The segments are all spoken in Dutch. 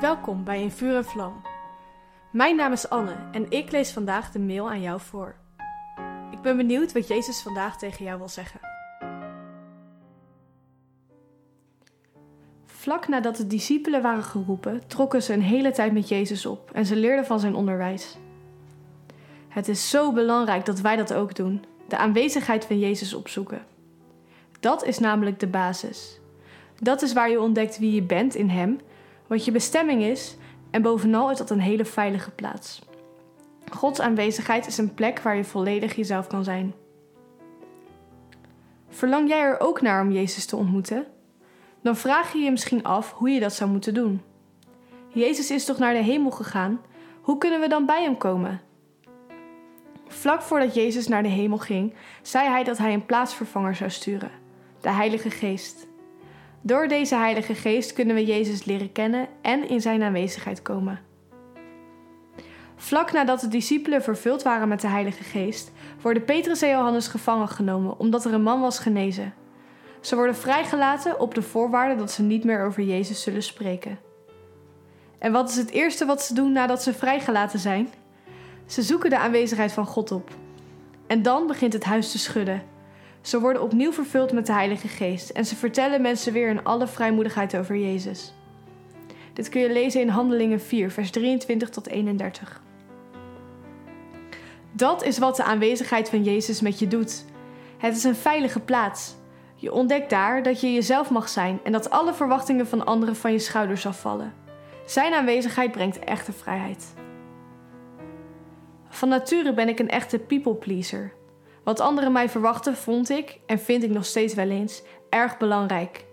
Welkom bij In Vuur en Vlam. Mijn naam is Anne en ik lees vandaag de mail aan jou voor. Ik ben benieuwd wat Jezus vandaag tegen jou wil zeggen. Vlak nadat de discipelen waren geroepen, trokken ze een hele tijd met Jezus op en ze leerden van zijn onderwijs. Het is zo belangrijk dat wij dat ook doen: de aanwezigheid van Jezus opzoeken. Dat is namelijk de basis. Dat is waar je ontdekt wie je bent in Hem, wat je bestemming is en bovenal is dat een hele veilige plaats. Gods aanwezigheid is een plek waar je volledig jezelf kan zijn. Verlang jij er ook naar om Jezus te ontmoeten? Dan vraag je je misschien af hoe je dat zou moeten doen. Jezus is toch naar de hemel gegaan? Hoe kunnen we dan bij hem komen? Vlak voordat Jezus naar de hemel ging, zei hij dat hij een plaatsvervanger zou sturen, de Heilige Geest. Door deze Heilige Geest kunnen we Jezus leren kennen en in zijn aanwezigheid komen. Vlak nadat de discipelen vervuld waren met de Heilige Geest, worden Petrus en Johannes gevangen genomen omdat er een man was genezen. Ze worden vrijgelaten op de voorwaarde dat ze niet meer over Jezus zullen spreken. En wat is het eerste wat ze doen nadat ze vrijgelaten zijn? Ze zoeken de aanwezigheid van God op. En dan begint het huis te schudden. Ze worden opnieuw vervuld met de Heilige Geest en ze vertellen mensen weer in alle vrijmoedigheid over Jezus. Dit kun je lezen in Handelingen 4, vers 23 tot 31. Dat is wat de aanwezigheid van Jezus met je doet. Het is een veilige plaats. Je ontdekt daar dat je jezelf mag zijn en dat alle verwachtingen van anderen van je schouders afvallen. Zijn aanwezigheid brengt echte vrijheid. Van nature ben ik een echte people pleaser. Wat anderen mij verwachten, vond ik en vind ik nog steeds wel eens erg belangrijk.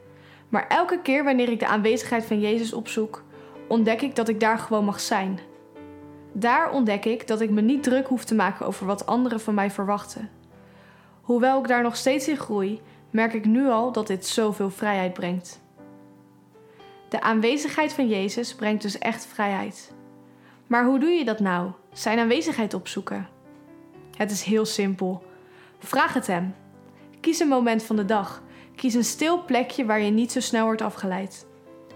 Maar elke keer wanneer ik de aanwezigheid van Jezus opzoek, ontdek ik dat ik daar gewoon mag zijn. Daar ontdek ik dat ik me niet druk hoef te maken over wat anderen van mij verwachten. Hoewel ik daar nog steeds in groei, merk ik nu al dat dit zoveel vrijheid brengt. De aanwezigheid van Jezus brengt dus echt vrijheid. Maar hoe doe je dat nou? Zijn aanwezigheid opzoeken? Het is heel simpel. Vraag het hem. Kies een moment van de dag. Kies een stil plekje waar je niet zo snel wordt afgeleid.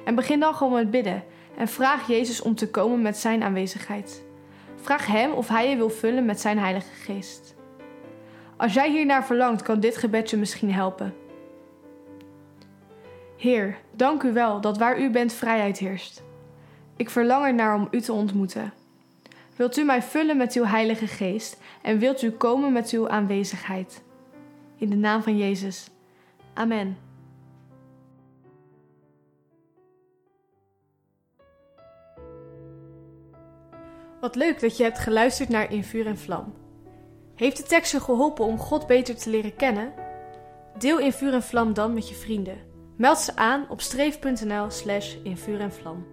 En begin dan gewoon met bidden en vraag Jezus om te komen met zijn aanwezigheid. Vraag hem of hij je wil vullen met zijn Heilige Geest. Als jij hiernaar verlangt, kan dit gebed je misschien helpen. Heer, dank u wel dat waar u bent vrijheid heerst. Ik verlang ernaar om u te ontmoeten. Wilt u mij vullen met uw Heilige Geest en wilt u komen met uw aanwezigheid? In de naam van Jezus. Amen. Wat leuk dat je hebt geluisterd naar In Vuur en Vlam. Heeft de tekst je geholpen om God beter te leren kennen? Deel In Vuur en Vlam dan met je vrienden. Meld ze aan op streef.nl slash en vlam.